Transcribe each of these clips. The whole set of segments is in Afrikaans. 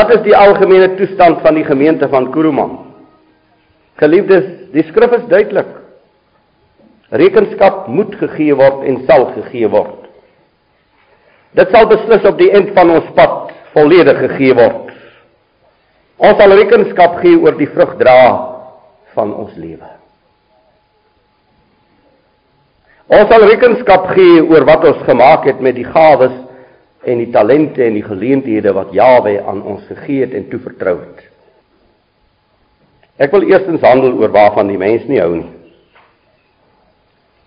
Wat is die algemene toestand van die gemeente van Kuruman? Geliefdes, die skrif is duidelik. Rekenskap moet gegee word en sal gegee word. Dit sal beslis op die eind van ons pad volledig gegee word. Ons sal rekenskap gee oor die vrug dra van ons lewe. Ons sal rekenskap gee oor wat ons gemaak het met die gawes en die talente en die geleenthede wat Jawe aan ons gegee het en toevertrou het. Ek wil eerstens handel oor waarvan die mens nie hou nie.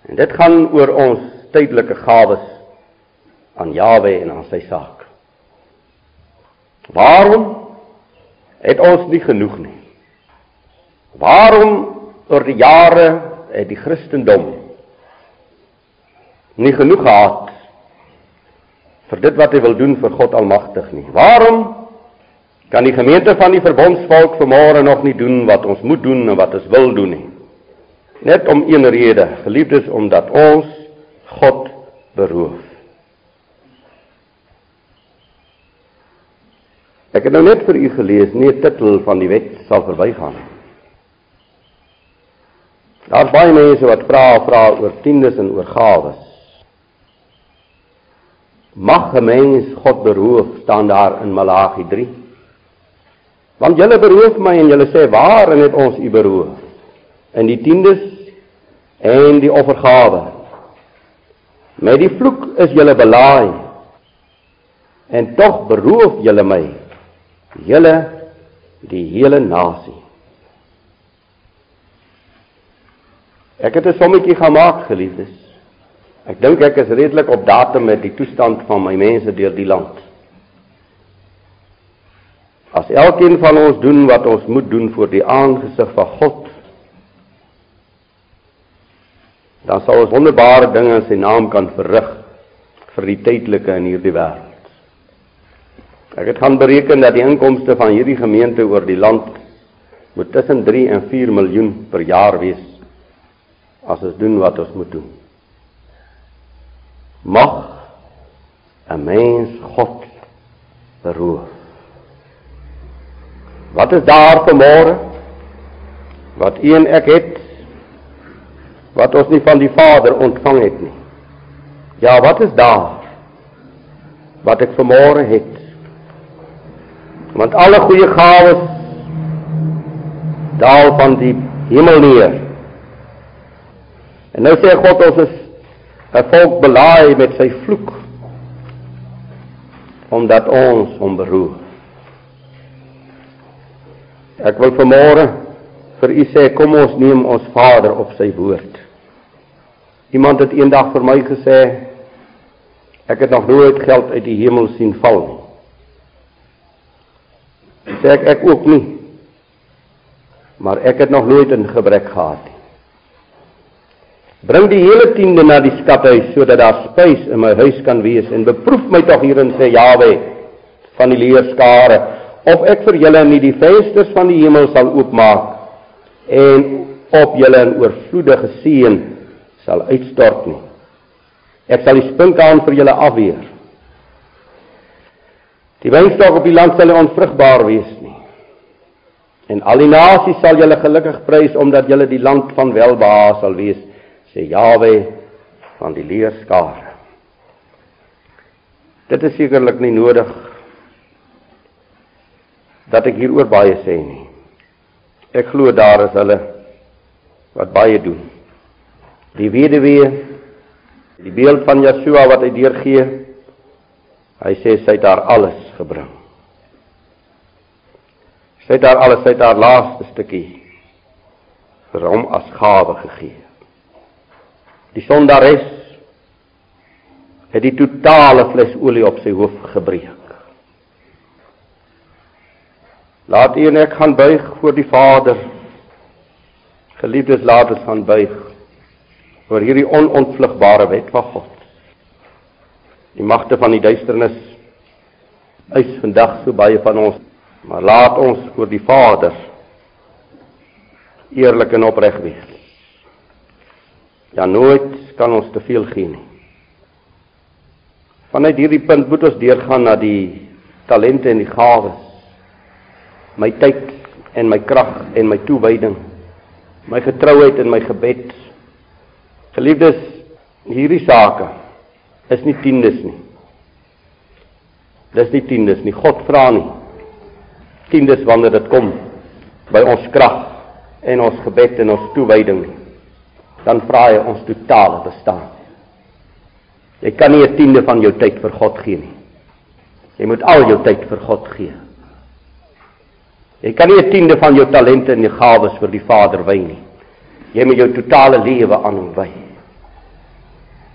En dit gaan oor ons tydelike gawes aan Jawe en aan sy saak. Waarom het ons nie genoeg nie? Waarom oor die jare het die Christendom nie genoeg gehad vir dit wat hy wil doen vir God Almagtig nie. Waarom kan die gemeente van die verbondsvolk vanmôre nog nie doen wat ons moet doen en wat ons wil doen nie? Net om een rede, geliefdes, omdat ons God beroof. Ek het nou net vir u gelees, nie 'n titel van die wet sal verbygaan nie. Daar's baie mense wat vra vra oor tiendes en oor gawes. Mag 'n mens God beroof staan daar in Malagi 3. Want julle beroof my en julle sê waarin het ons u beroof? In die tiendes en die offergawe. Met die vloek is julle belaai. En tog beroof julle my, julle die hele nasie. Ek het 'n sommetjie gemaak, geliefdes. Ek dink ek is redelik op datum met die toestand van my mense deur die land. As elkeen van ons doen wat ons moet doen voor die aangesig van God, dan sal ons wonderbare dinge in sy naam kan verrig vir die tydelike in hierdie wêreld. Ek het gaan bereken dat die inkomste van hierdie gemeente oor die land moet tussen 3 en 4 miljoen per jaar wees as ons doen wat ons moet doen mag 'n mens God beroof. Wat is daar vanmôre wat u en ek het wat ons nie van die Vader ontvang het nie? Ja, wat is daar wat ek vanmôre het? Want alle goeie gawes daal van die hemel neer. En nou sê God ons is 'n volk belaai met sy vloek omdat ons hom beroof. Ek wil vanmôre vir u sê kom ons neem ons Vader op sy woord. Iemand het eendag vir my gesê ek het nog nooit geld uit die hemel sien val nie. Sê ek ek ook nie. Maar ek het nog nooit in gebrek gehad nie. Bring die hele tiende na die skathuis sodat daar spys in my huis kan wees en beproef my tog hierin sê Jawe van die leerskare of ek vir julle nie die vensters van die hemel sal oopmaak en op julle 'n oorvloedige seën sal uitstort nie. Ek sal die spinkaan vir julle afweer. Die wynstok op die land sal onvrugbaar wees nie. En al die nasies sal julle gelukkig prys omdat julle die land van welbehae sal wees sê Jawe van die leerskare. Dit is sekerlik nie nodig dat ek hieroor baie sê nie. Ek glo daar is hulle wat baie doen. Die weduwee, die beeld van Yeshua wat hy deurgee, hy sê sy het haar alles gebring. Sy het haar alles, sy het haar laaste stukkie vir hom as gawe gegee. Die sondares het die totale fles olie op sy hoof gebreek. Laat u en ek gaan buig voor die Vader. Geliefdes, laat ons gaan buig voor hierdie onontvlugbare wet van God. Die magte van die duisternis eis vandag so baie van ons, maar laat ons voor die Vader eerlik en opreg wees. Ja nooit kan ons te veel gee nie. Vanuit hierdie punt moet ons deurgaan na die talente en die gawes. my tyd en my krag en my toewyding, my getrouheid en my gebed. Geliefdes, hierdie sake is nie tiendes nie. Dis nie tiendes nie. God vra nie tiendes wanneer dit kom by ons krag en ons gebed en ons toewyding nie. Dan vra hy ons totale bestaan. Jy kan nie 'n tiende van jou tyd vir God gee nie. Jy moet al jou tyd vir God gee. Jy kan nie 'n tiende van jou talente en jou gawes vir die Vader wy nie. Jy moet jou totale lewe aan hom wy.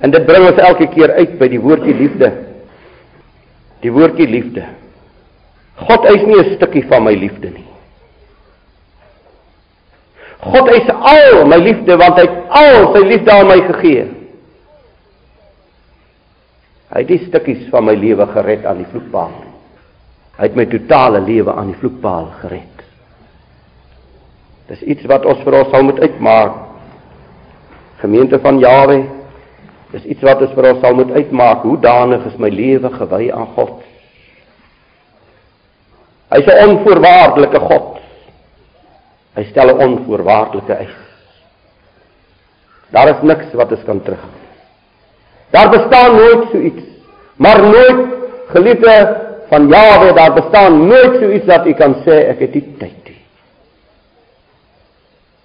En dit bring ons elke keer uit by die woordjie liefde. Die woordjie liefde. God eis nie 'n stukkie van my liefde nie. God eis al my liefde want hy het al sy liefde aan my gegee. Hy het die stukkies van my lewe gered aan die vloekpaal. Hy het my totale lewe aan die vloekpaal gered. Dis iets wat ons vir ons sal moet uitmaak. Gemeente van Jawe, dis iets wat ons vir ons sal moet uitmaak. Hoe danig is my lewe gewy aan God? Hy's 'n onvoorwaardelike God. Hy stel 'n onvoorwaardelike eis. Daar is niks wat ons kan terughou. Daar bestaan nooit so iets. Maar nooit geliefde van Jawe, daar bestaan nooit so iets dat u kan sê ek het nie tyd nie.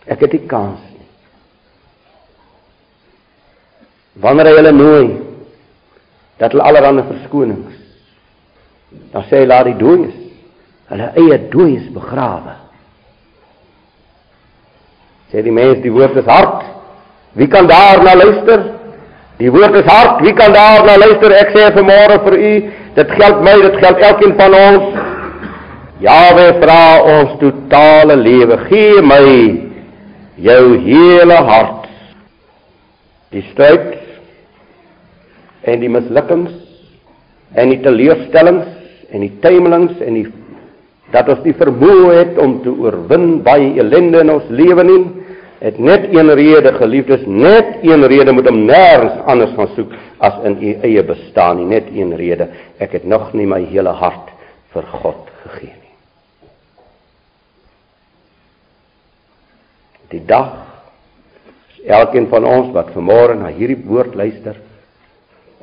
Ek het nie kans nie. Wanneer hy hulle nooi dat hulle allerlei verskonings dan sê hy laat die dooies hulle eie dooies begrawe. Sê die mens die woord is hard. Wie kan daar na luister? Die woord is hard. Wie kan daar na luister? Ek sê vanmôre vir u, dit geld my, dit geld elkeen van ons. Jawe vra ons totale lewe. Gee my jou hele hart. Die stryd en die mislukkings en die teleurstellings en die tuimelings en die dat ons die vermoë het om te oorwin baie ellende in ons lewe nie het net een rede geliefdes, net een rede moet hom nêrens anders gaan soek as in u eie bestaan nie, net een rede. Ek het nog nie my hele hart vir God gegee nie. Die dag elkeen van ons wat vanmôre na hierdie woord luister,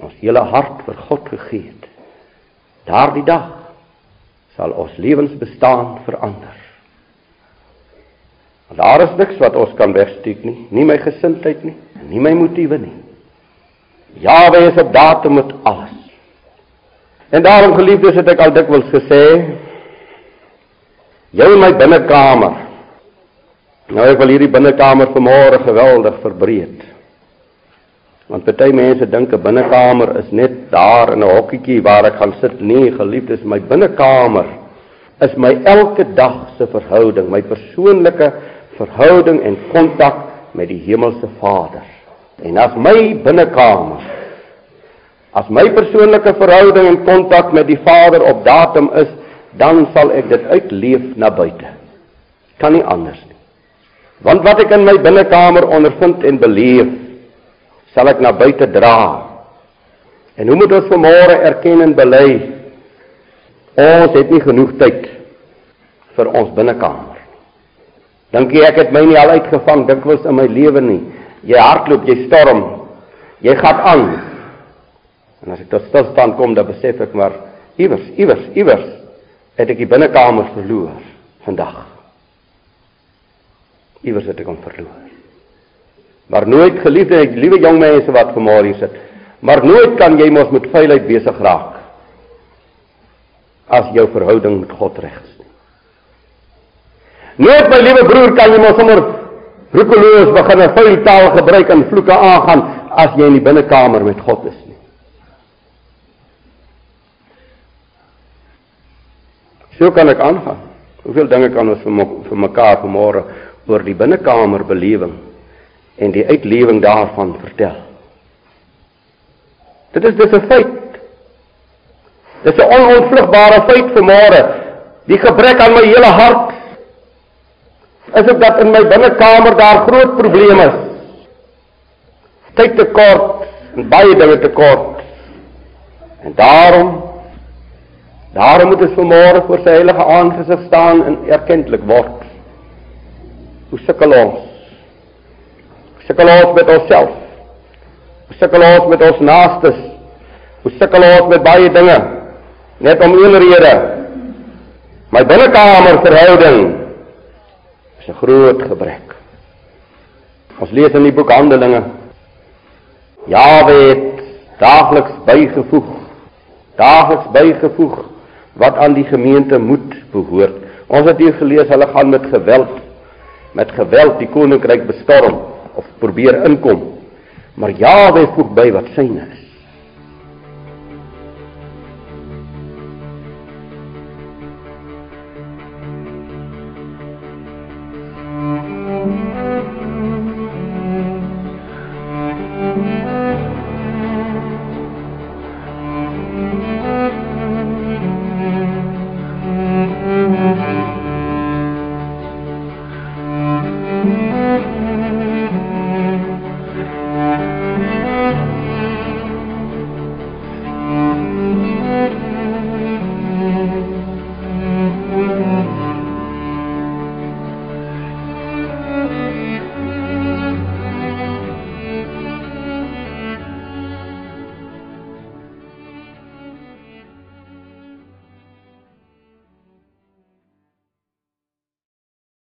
ons hele hart vir God gegee het. Daardie dag sal ons lewens bestaan verander. Daar is niks wat ons kan wegsteek nie, nie my gesindheid nie, nie my motiewe nie. Jawe is op datum met alles. En daarom geliefdes het ek al dikwels gesê, jy in my binnekamer. Nou ek wil hierdie binnekamer vanmôre geweldig verbreed. Want baie mense dink 'n binnekamer is net daar in 'n hokkietjie waar ek gaan sit. Nee, geliefdes, my binnekamer is my elke dag se verhouding, my persoonlike verhouding en kontak met die hemelse Vader. En as my binnekamer as my persoonlike verhouding en kontak met die Vader op datum is, dan sal ek dit uitleef na buite. Kan nie anders nie. Want wat ek in my binnekamer ondervind en beleef, sal ek na buite dra. En hoe moet ons vanmôre erken en bely? Ons het nie genoeg tyd vir ons binnekamer. Dink jy ek het my nie al uitgevang dikwels in my lewe nie. Jy hardloop, jy storm. Jy gaan aan. En as ek tot stilstand kom, dan besef ek maar iewers, iewers, iewers het ek die binnekamer verloor vandag. Iewers het ek hom verloor. Maar nooit geliefde, liewe jong mense wat vanmôre hier sit. Maar nooit kan jy mos met veiligheid besig raak as jou verhouding met God reg is. Nooit my liewe broer kan jy mos sommer roekeloos begin 'n vuil taal gebruik en vloeke aangaan as jy in die binnekamer met God is nie. So kan ek aangaan. Hoeveel dinge kan ons vir, vir mekaar vanmôre oor die binnekamer belewing en die uitlewing daarvan vertel. Dit is dis 'n feit. Dis 'n onontvlugbare feit vanmôre. Die gebrek aan my hele hart is dit dat in my binnekamer daar groot probleme is. Tyd te kort en baie dinge te kort. En daarom Daarom moet ons vanmôre voor sy heilige aangesig staan en erkentlik word. Hoe sukkel ons? Hoe sukkel ons met onsself? Hoe sukkel ons met ons naastes? Hoe sukkel ons met baie dinge? Net om een rede. My binnekamer verhouding 'n groot gebrek. Ons lees in die boek Handelinge. Jawe het daagliks bygevoeg. Daagliks bygevoeg wat aan die gemeente moet behoort. Ons het hier gelees hulle gaan met geweld met geweld die koninkryk bestorm of probeer inkom. Maar Jawe voeg by wat syne is.